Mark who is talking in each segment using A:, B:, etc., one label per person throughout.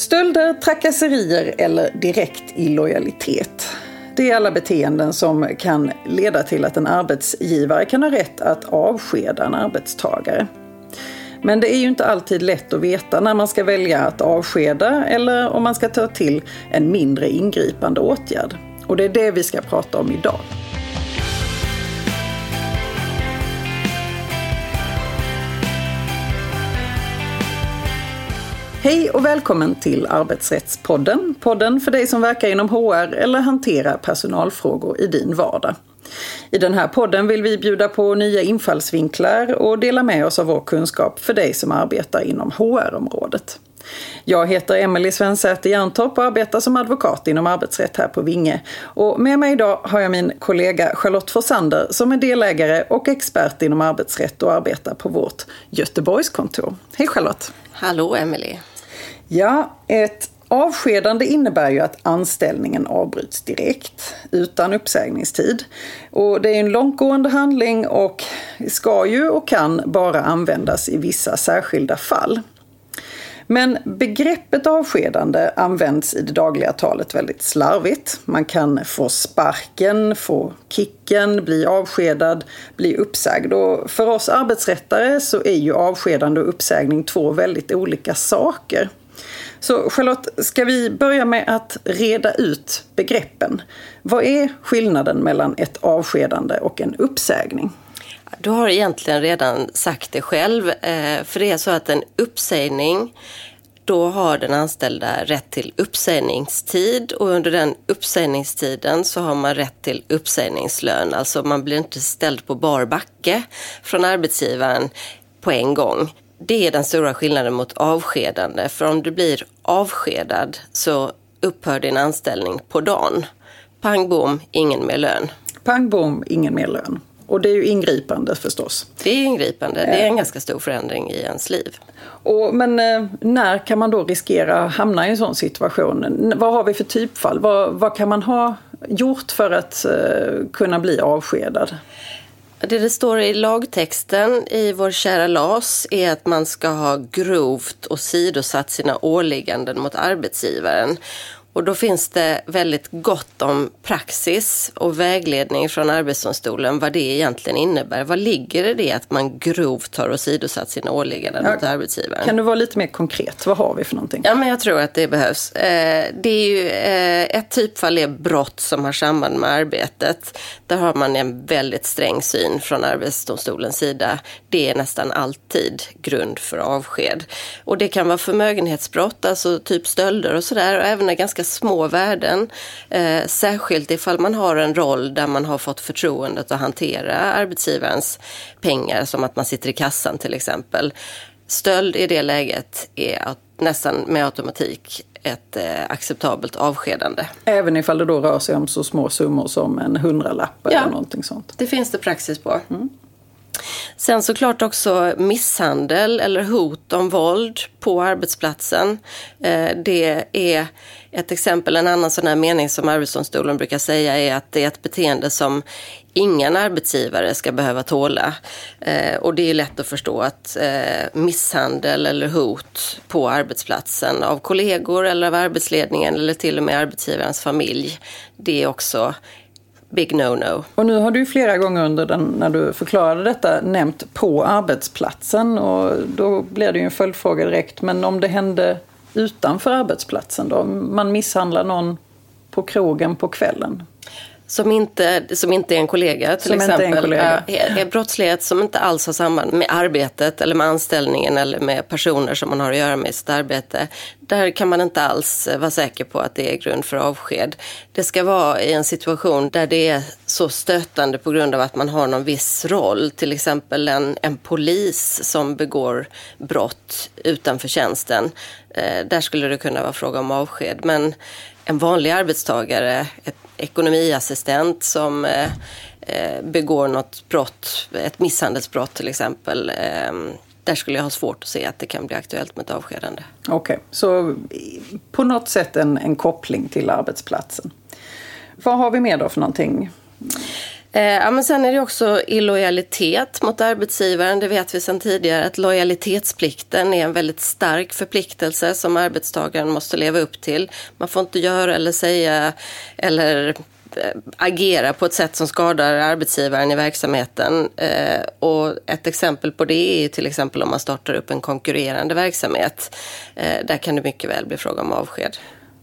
A: Stölder, trakasserier eller direkt illojalitet. Det är alla beteenden som kan leda till att en arbetsgivare kan ha rätt att avskeda en arbetstagare. Men det är ju inte alltid lätt att veta när man ska välja att avskeda eller om man ska ta till en mindre ingripande åtgärd. Och det är det vi ska prata om idag. Hej och välkommen till Arbetsrättspodden. Podden för dig som verkar inom HR eller hanterar personalfrågor i din vardag. I den här podden vill vi bjuda på nya infallsvinklar och dela med oss av vår kunskap för dig som arbetar inom HR-området. Jag heter Emelie Svensäter Jerntorp och arbetar som advokat inom arbetsrätt här på Vinge. Och med mig idag har jag min kollega Charlotte Forsander som är delägare och expert inom arbetsrätt och arbetar på vårt Göteborgskontor. Hej Charlotte!
B: Hallå Emelie!
A: Ja, ett avskedande innebär ju att anställningen avbryts direkt utan uppsägningstid. Och det är en långtgående handling och ska ju och kan bara användas i vissa särskilda fall. Men begreppet avskedande används i det dagliga talet väldigt slarvigt. Man kan få sparken, få kicken, bli avskedad, bli uppsagd. Och för oss arbetsrättare så är ju avskedande och uppsägning två väldigt olika saker. Så Charlotte, ska vi börja med att reda ut begreppen? Vad är skillnaden mellan ett avskedande och en uppsägning?
B: Du har egentligen redan sagt det själv, eh, för det är så att en uppsägning då har den anställda rätt till uppsägningstid och under den uppsägningstiden så har man rätt till uppsägningslön. Alltså man blir inte ställd på bar backe från arbetsgivaren på en gång. Det är den stora skillnaden mot avskedande. För om du blir avskedad så upphör din anställning på dagen. Pang bom, ingen mer lön.
A: Pang bom, ingen mer lön. Och det är ju ingripande förstås.
B: Det är ingripande. Det är en ganska stor förändring i ens liv.
A: Och, men eh, när kan man då riskera att hamna i en sån situation? Vad har vi för typfall? Vad, vad kan man ha gjort för att uh, kunna bli avskedad?
B: Det det står i lagtexten i vår kära LAS är att man ska ha grovt åsidosatt sina åligganden mot arbetsgivaren. Och då finns det väldigt gott om praxis och vägledning från Arbetsdomstolen vad det egentligen innebär. Vad ligger i det att man grovt har åsidosatt sina åligganden ja, mot arbetsgivaren?
A: Kan du vara lite mer konkret? Vad har vi för någonting?
B: Ja, men jag tror att det behövs. Eh, det är ju, eh, ett typfall är brott som har samband med arbetet. Där har man en väldigt sträng syn från Arbetsdomstolens sida. Det är nästan alltid grund för avsked. Och det kan vara förmögenhetsbrott, alltså typ stölder och sådär. Och även ganska ganska små värden. Eh, särskilt ifall man har en roll där man har fått förtroendet att hantera arbetsgivarens pengar, som att man sitter i kassan till exempel. Stöld i det läget är att nästan med automatik ett eh, acceptabelt avskedande.
A: Även ifall det då rör sig om så små summor som en hundralapp ja, eller någonting sånt?
B: det finns det praxis på. Mm. Sen såklart också misshandel eller hot om våld på arbetsplatsen. Eh, det är ett exempel, en annan sån här mening som Arbetsdomstolen brukar säga är att det är ett beteende som ingen arbetsgivare ska behöva tåla. Eh, och det är lätt att förstå att eh, misshandel eller hot på arbetsplatsen av kollegor eller av arbetsledningen eller till och med arbetsgivarens familj, det är också big no-no.
A: Och nu har du flera gånger under den, när du förklarade detta nämnt på arbetsplatsen och då blir det ju en följdfråga direkt. Men om det hände utanför arbetsplatsen då? Man misshandlar någon på krogen på kvällen?
B: Som inte, som inte är en kollega till som exempel. Inte är en kollega. Är brottslighet som inte alls har samband med arbetet eller med anställningen eller med personer som man har att göra med i sitt arbete. Där kan man inte alls vara säker på att det är grund för avsked. Det ska vara i en situation där det är så stötande på grund av att man har någon viss roll. Till exempel en, en polis som begår brott utanför tjänsten. Eh, där skulle det kunna vara fråga om avsked. Men en vanlig arbetstagare, ekonomiassistent som eh, eh, begår något brott, ett misshandelsbrott till exempel. Eh, där skulle jag ha svårt att se att det kan bli aktuellt med ett avskedande.
A: Okej, okay. så på något sätt en, en koppling till arbetsplatsen. Vad har vi mer då för någonting?
B: Eh, ja, men sen är det också illojalitet mot arbetsgivaren. Det vet vi sedan tidigare att lojalitetsplikten är en väldigt stark förpliktelse som arbetstagaren måste leva upp till. Man får inte göra eller säga eller eh, agera på ett sätt som skadar arbetsgivaren i verksamheten. Eh, och ett exempel på det är till exempel om man startar upp en konkurrerande verksamhet. Eh, där kan det mycket väl bli fråga om avsked.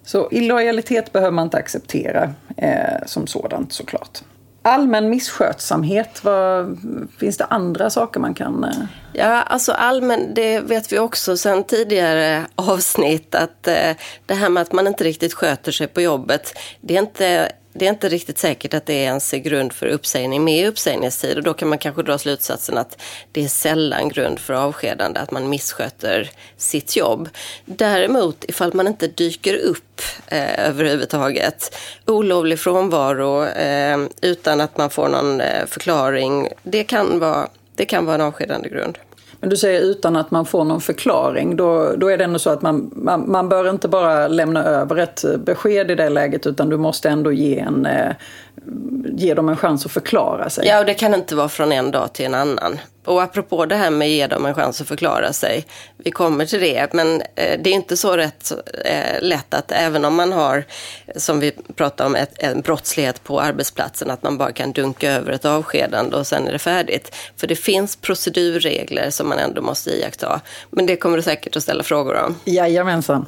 A: Så illojalitet behöver man inte acceptera eh, som sådant såklart. Allmän misskötsamhet, vad, finns det andra saker man kan... Eh?
B: Ja, alltså allmän, det vet vi också sedan tidigare avsnitt att eh, det här med att man inte riktigt sköter sig på jobbet, det är inte det är inte riktigt säkert att det ens är grund för uppsägning med uppsägningstid och då kan man kanske dra slutsatsen att det är sällan grund för avskedande att man missköter sitt jobb. Däremot ifall man inte dyker upp eh, överhuvudtaget, olovlig frånvaro eh, utan att man får någon eh, förklaring, det kan vara det kan vara en avskedande grund.
A: Men du säger utan att man får någon förklaring. Då, då är det ändå så att man, man, man bör inte bara lämna över ett besked i det läget utan du måste ändå ge, en, eh, ge dem en chans att förklara sig.
B: Ja, och det kan inte vara från en dag till en annan. Och apropå det här med att ge dem en chans att förklara sig. Vi kommer till det, men eh, det är inte så rätt eh, lätt att även om man har, som vi pratade om, ett, en brottslighet på arbetsplatsen, att man bara kan dunka över ett avskedande och sen är det färdigt. För det finns procedurregler som man ändå måste iaktta. Men det kommer du säkert att ställa frågor om.
A: Jajamensan.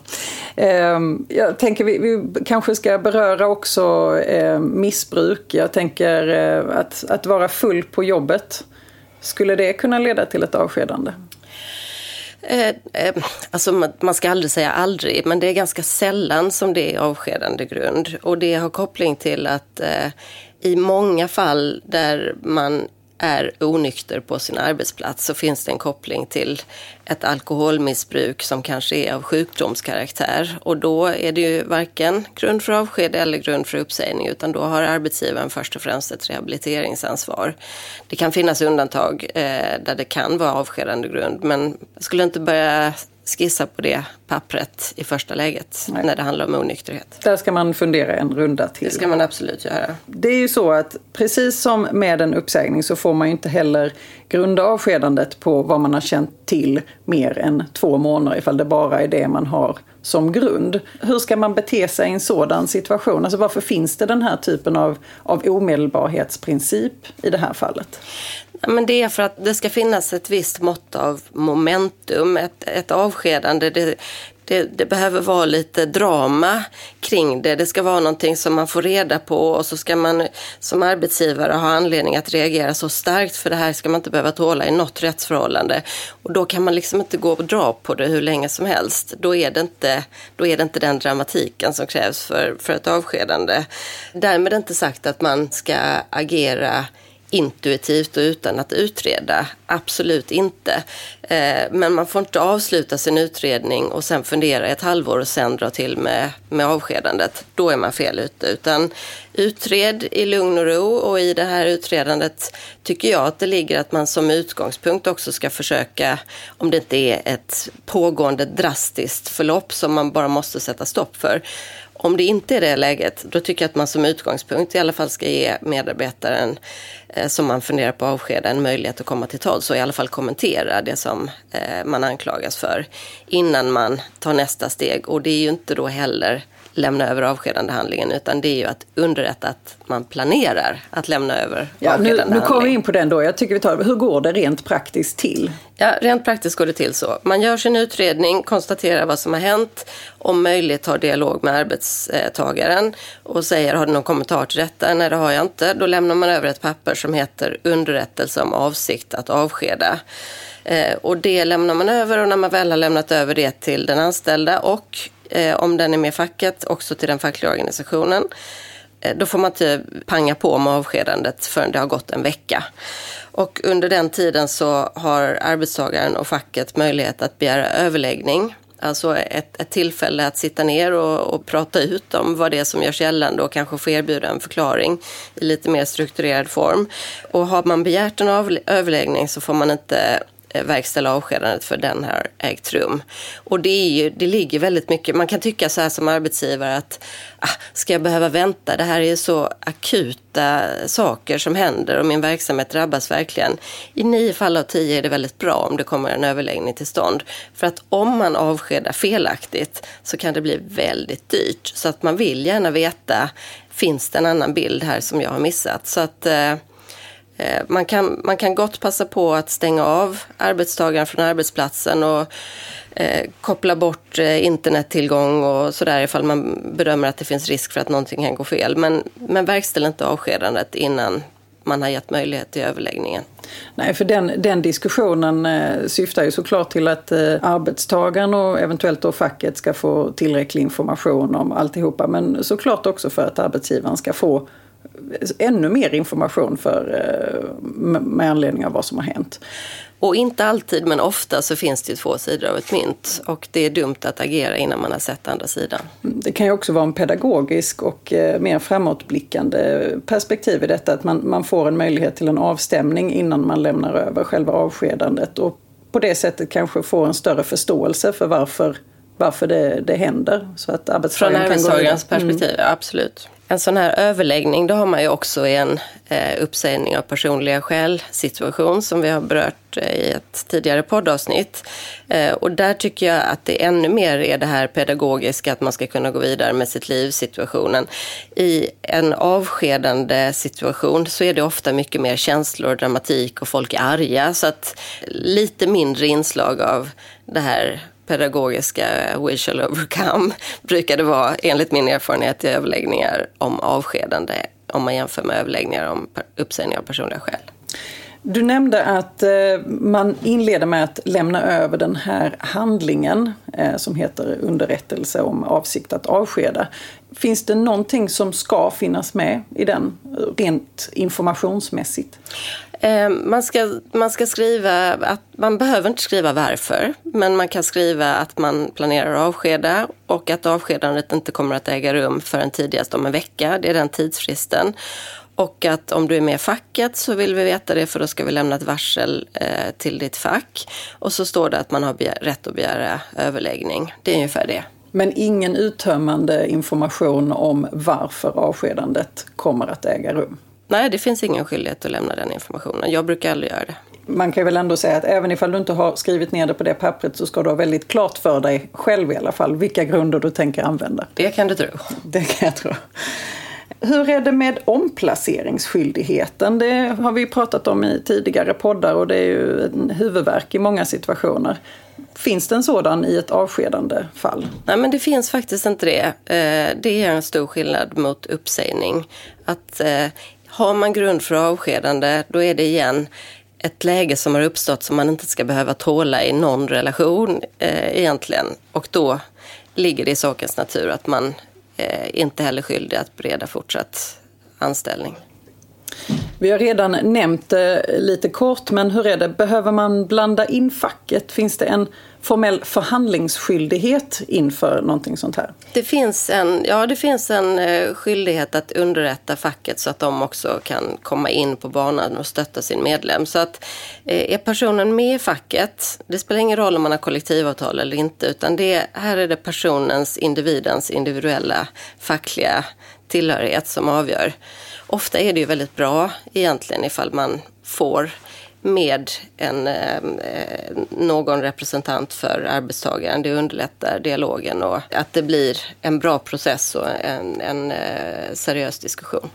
A: Ehm, jag tänker vi, vi kanske ska beröra också eh, missbruk. Jag tänker eh, att, att vara full på jobbet. Skulle det kunna leda till ett avskedande?
B: Eh, eh, alltså man ska aldrig säga aldrig, men det är ganska sällan som det är avskedande grund. Och det har koppling till att eh, i många fall där man är onykter på sin arbetsplats så finns det en koppling till ett alkoholmissbruk som kanske är av sjukdomskaraktär. Och då är det ju varken grund för avsked eller grund för uppsägning utan då har arbetsgivaren först och främst ett rehabiliteringsansvar. Det kan finnas undantag eh, där det kan vara avskedande grund men jag skulle inte börja skissa på det pappret i första läget Nej. när det handlar om onykterhet.
A: Där ska man fundera en runda till.
B: Det ska man absolut göra.
A: Det är ju så att precis som med en uppsägning så får man ju inte heller grunda avskedandet på vad man har känt till mer än två månader ifall det bara är det man har som grund. Hur ska man bete sig i en sådan situation? Alltså varför finns det den här typen av, av omedelbarhetsprincip i det här fallet?
B: Men det är för att det ska finnas ett visst mått av momentum, ett, ett avskedande. Det, det, det, behöver vara lite drama kring det. Det ska vara någonting som man får reda på och så ska man som arbetsgivare ha anledning att reagera så starkt för det här ska man inte behöva tåla i något rättsförhållande. Och då kan man liksom inte gå och dra på det hur länge som helst. Då är det inte, då är det inte den dramatiken som krävs för, för ett avskedande. Därmed inte sagt att man ska agera intuitivt och utan att utreda. Absolut inte. Eh, men man får inte avsluta sin utredning och sen fundera ett halvår och sen dra till med, med avskedandet. Då är man fel ute. Utan utred i lugn och ro och i det här utredandet tycker jag att det ligger att man som utgångspunkt också ska försöka, om det inte är ett pågående drastiskt förlopp som man bara måste sätta stopp för, om det inte är det läget, då tycker jag att man som utgångspunkt i alla fall ska ge medarbetaren eh, som man funderar på att avskeda en möjlighet att komma till tals och i alla fall kommentera det som eh, man anklagas för innan man tar nästa steg. Och det är ju inte då heller lämna över avskedande handlingen utan det är ju att underrätta att man planerar att lämna över ja,
A: nu, nu kommer vi in på den då. Jag tycker vi tar, hur går det rent praktiskt till?
B: Ja, rent praktiskt går det till så. Man gör sin utredning, konstaterar vad som har hänt, om möjligt har dialog med arbetstagaren och säger har du någon kommentar till detta? Nej, det har jag inte. Då lämnar man över ett papper som heter underrättelse om avsikt att avskeda. Eh, och det lämnar man över och när man väl har lämnat över det till den anställda och Eh, om den är med i facket, också till den fackliga organisationen. Eh, då får man inte panga på med avskedandet förrän det har gått en vecka. Och under den tiden så har arbetstagaren och facket möjlighet att begära överläggning. Alltså ett, ett tillfälle att sitta ner och, och, prata ut om vad det är som görs gällande och kanske få erbjuda en förklaring i lite mer strukturerad form. Och har man begärt en av, överläggning så får man inte Eh, verkställa avskedandet för den har ägt rum. Och det, är ju, det ligger väldigt mycket, man kan tycka så här som arbetsgivare att ah, ska jag behöva vänta? Det här är så akuta saker som händer och min verksamhet drabbas verkligen. I nio fall av tio är det väldigt bra om det kommer en överläggning till stånd. För att om man avskedar felaktigt så kan det bli väldigt dyrt. Så att man vill gärna veta, finns det en annan bild här som jag har missat? Så att eh, Eh, Eh, man kan, man kan gott passa på att stänga av arbetstagaren från arbetsplatsen och eh, koppla bort eh, internettillgång och sådär ifall man bedömer att det finns risk för att någonting kan gå fel. Men, men verkställ inte avskedandet innan man har gett möjlighet till överläggningen.
A: Nej, för den, den diskussionen eh, syftar ju såklart till att eh, arbetstagaren och eventuellt då facket ska få tillräcklig information om alltihopa. Men såklart också för att arbetsgivaren ska få ännu mer information för, eh, med anledning av vad som har hänt.
B: Och inte alltid, men ofta så finns det två sidor av ett mynt. Och det är dumt att agera innan man har sett andra sidan.
A: Mm, det kan ju också vara en pedagogisk och eh, mer framåtblickande perspektiv i detta. Att man, man får en möjlighet till en avstämning innan man lämnar över själva avskedandet. Och på det sättet kanske få en större förståelse för varför, varför det, det händer.
B: Så att Från arbetstagarens perspektiv, mm. absolut. En sån här överläggning, då har man ju också en eh, uppsägning av personliga skäl situation som vi har berört eh, i ett tidigare poddavsnitt. Eh, och där tycker jag att det ännu mer är det här pedagogiska, att man ska kunna gå vidare med sitt liv situationen. I en avskedande situation så är det ofta mycket mer känslor, dramatik och folk är arga. Så att lite mindre inslag av det här pedagogiska We shall overcome brukar det vara, enligt min erfarenhet, i överläggningar om avskedande om man jämför med överläggningar om uppsägning av personliga skäl.
A: Du nämnde att eh, man inleder med att lämna över den här handlingen eh, som heter underrättelse om avsikt att avskeda. Finns det någonting som ska finnas med i den rent informationsmässigt?
B: Eh, man ska, man ska skriva att man behöver inte skriva varför, men man kan skriva att man planerar att avskeda och att avskedandet inte kommer att äga rum förrän tidigast om en vecka. Det är den tidsfristen. Och att om du är med i facket så vill vi veta det för då ska vi lämna ett varsel eh, till ditt fack. Och så står det att man har rätt att begära överläggning. Det är ungefär det.
A: Men ingen uttömmande information om varför avskedandet kommer att äga rum?
B: Nej, det finns ingen skyldighet att lämna den informationen. Jag brukar aldrig göra det.
A: Man kan väl ändå säga att även ifall du inte har skrivit ner det på det pappret så ska du ha väldigt klart för dig själv i alla fall vilka grunder du tänker använda.
B: Det kan du tro.
A: Det kan jag tro. Hur är det med omplaceringsskyldigheten? Det har vi pratat om i tidigare poddar och det är ju en huvudvärk i många situationer. Finns det en sådan i ett avskedande fall?
B: Nej, men det finns faktiskt inte det. Eh, det är en stor skillnad mot uppsägning. Att eh, har man grund för avskedande, då är det igen ett läge som har uppstått som man inte ska behöva tåla i någon relation eh, egentligen. Och då ligger det i sakens natur att man Eh, inte heller skyldig att bereda fortsatt anställning.
A: Vi har redan nämnt det lite kort, men hur är det? Behöver man blanda in facket? Finns det en formell förhandlingsskyldighet inför någonting sånt här?
B: Det finns en, ja, det finns en eh, skyldighet att underrätta facket så att de också kan komma in på banan och stötta sin medlem. Så att eh, är personen med i facket, det spelar ingen roll om man har kollektivavtal eller inte, utan det, här är det personens, individens individuella fackliga tillhörighet som avgör. Ofta är det ju väldigt bra egentligen ifall man får med en, eh, någon representant för arbetstagaren. Det underlättar dialogen och att det blir en bra process och en, en eh, seriös diskussion.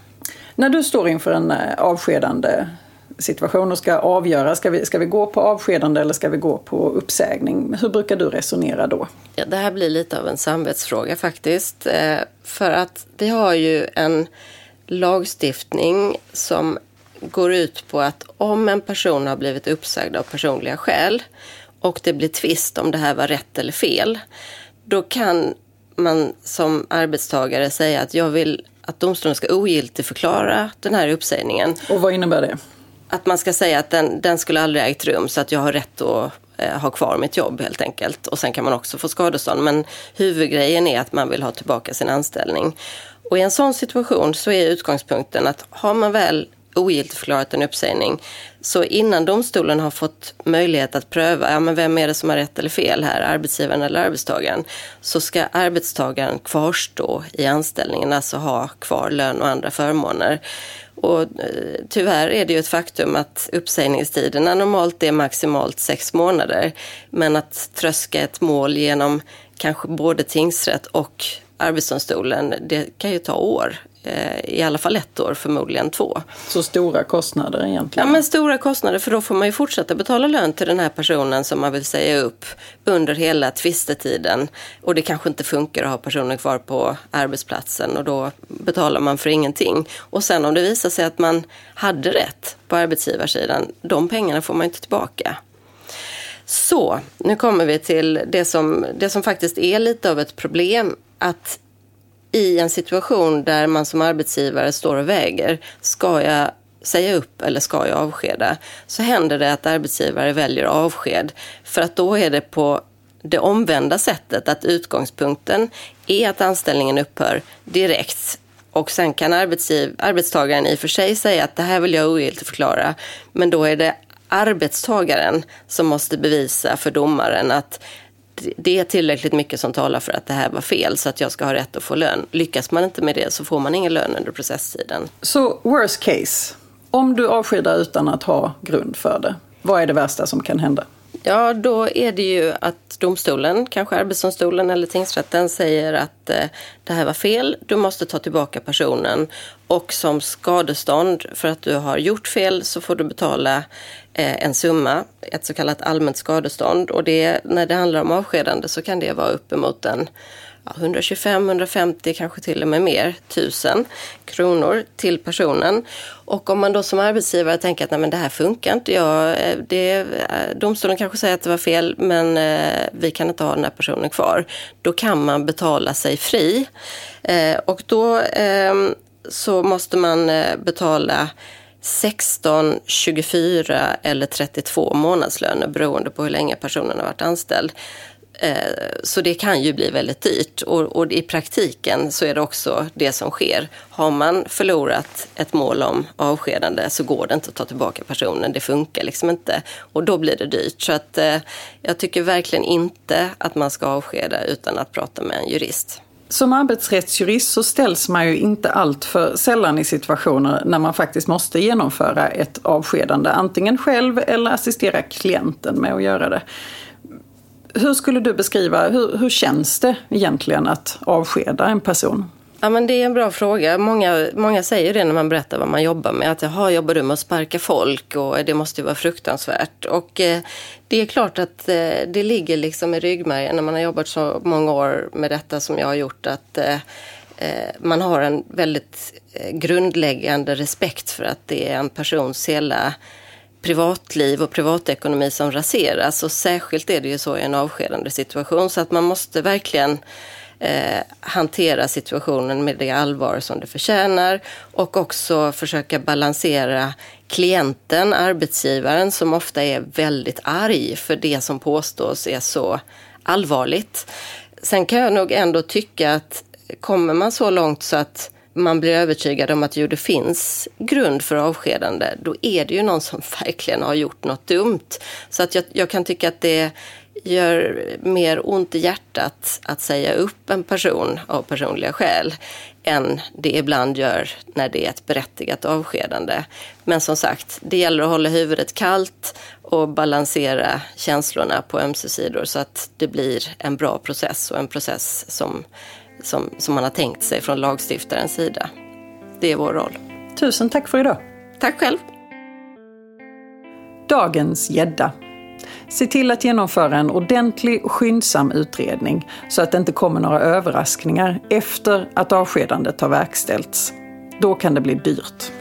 A: När du står inför en eh, avskedande situation och ska avgöra, ska vi, ska vi gå på avskedande eller ska vi gå på uppsägning? Hur brukar du resonera då?
B: Ja, det här blir lite av en samvetsfråga faktiskt. För att vi har ju en lagstiftning som går ut på att om en person har blivit uppsagd av personliga skäl och det blir tvist om det här var rätt eller fel, då kan man som arbetstagare säga att jag vill att domstolen ska ogiltigförklara den här uppsägningen.
A: Och vad innebär det?
B: Att man ska säga att den, den skulle aldrig ägt rum så att jag har rätt att eh, ha kvar mitt jobb helt enkelt. Och sen kan man också få skadestånd. Men huvudgrejen är att man vill ha tillbaka sin anställning. Och i en sån situation så är utgångspunkten att har man väl ogiltigförklarat en uppsägning. Så innan domstolen har fått möjlighet att pröva, ja, men vem är det som har rätt eller fel här, arbetsgivaren eller arbetstagaren, så ska arbetstagaren kvarstå i anställningen, alltså ha kvar lön och andra förmåner. Och eh, tyvärr är det ju ett faktum att uppsägningstiderna normalt är maximalt sex månader. Men att tröska ett mål genom kanske både tingsrätt och Arbetsdomstolen, det kan ju ta år. Eh, I alla fall ett år, förmodligen två.
A: Så stora kostnader egentligen?
B: Ja, men stora kostnader för då får man ju fortsätta betala lön till den här personen som man vill säga upp under hela tvistetiden. Och det kanske inte funkar att ha personen kvar på arbetsplatsen och då betalar man för ingenting. Och sen om det visar sig att man hade rätt på arbetsgivarsidan, de pengarna får man inte tillbaka. Så, nu kommer vi till det som, det som faktiskt är lite av ett problem. Att i en situation där man som arbetsgivare står och väger, ska jag säga upp eller ska jag avskeda? Så händer det att arbetsgivare väljer avsked för att då är det på det omvända sättet att utgångspunkten är att anställningen upphör direkt och sen kan arbetstagaren i och för sig säga att det här vill jag ogiltigförklara men då är det arbetstagaren som måste bevisa för domaren att det är tillräckligt mycket som talar för att det här var fel så att jag ska ha rätt att få lön. Lyckas man inte med det så får man ingen lön under processtiden.
A: Så worst case, om du avskedar utan att ha grund för det, vad är det värsta som kan hända?
B: Ja, då är det ju att domstolen, kanske Arbetsdomstolen eller tingsrätten säger att eh, det här var fel, du måste ta tillbaka personen. Och som skadestånd för att du har gjort fel så får du betala eh, en summa, ett så kallat allmänt skadestånd. Och det, när det handlar om avskedande så kan det vara uppemot en 125, 150, kanske till och med mer, tusen kronor till personen. Och om man då som arbetsgivare tänker att Nej, men det här funkar inte, jag, eh, det, eh, domstolen kanske säger att det var fel men eh, vi kan inte ha den här personen kvar. Då kan man betala sig fri. Eh, och då eh, så måste man eh, betala 16, 24 eller 32 månadslöner beroende på hur länge personen har varit anställd. Eh, så det kan ju bli väldigt dyrt och, och, i praktiken så är det också det som sker. Har man förlorat ett mål om avskedande så går det inte att ta tillbaka personen. Det funkar liksom inte och då blir det dyrt. Så att, eh, jag tycker verkligen inte att man ska avskeda utan att prata med en jurist.
A: Som arbetsrättsjurist så ställs man ju inte allt för sällan i situationer när man faktiskt måste genomföra ett avskedande, antingen själv eller assistera klienten med att göra det. Hur skulle du beskriva, hur, hur känns det egentligen att avskeda en person?
B: Ja, men det är en bra fråga. Många, många säger det när man berättar vad man jobbar med. Att jaha, jobbar du med att sparka folk? Och det måste ju vara fruktansvärt. Och eh, det är klart att eh, det ligger liksom i ryggmärgen när man har jobbat så många år med detta som jag har gjort. Att eh, eh man har en väldigt eh, grundläggande respekt för att det är en persons hela privatliv och privatekonomi som raseras. Och särskilt är det ju så i en avskedande situation. Så att man måste verkligen eh, hantera situationen med det allvar som det förtjänar och också försöka balansera klienten, arbetsgivaren, som ofta är väldigt arg för det som påstås är så allvarligt. Sen kan jag nog ändå tycka att kommer man så långt så att man blir övertygad om att det finns grund för avskedande, då är det ju någon som verkligen har gjort något dumt. Så att jag, jag kan tycka att det gör mer ont i hjärtat att säga upp en person av personliga skäl än det ibland gör när det är ett berättigat avskedande. Men som sagt, det gäller att hålla huvudet kallt och balansera känslorna på ömse sidor så att det blir en bra process och en process som som, som man har tänkt sig från lagstiftarens sida. Det är vår roll.
A: Tusen tack för idag.
B: Tack själv.
A: Dagens gädda. Se till att genomföra en ordentlig och skyndsam utredning så att det inte kommer några överraskningar efter att avskedandet har verkställts. Då kan det bli dyrt.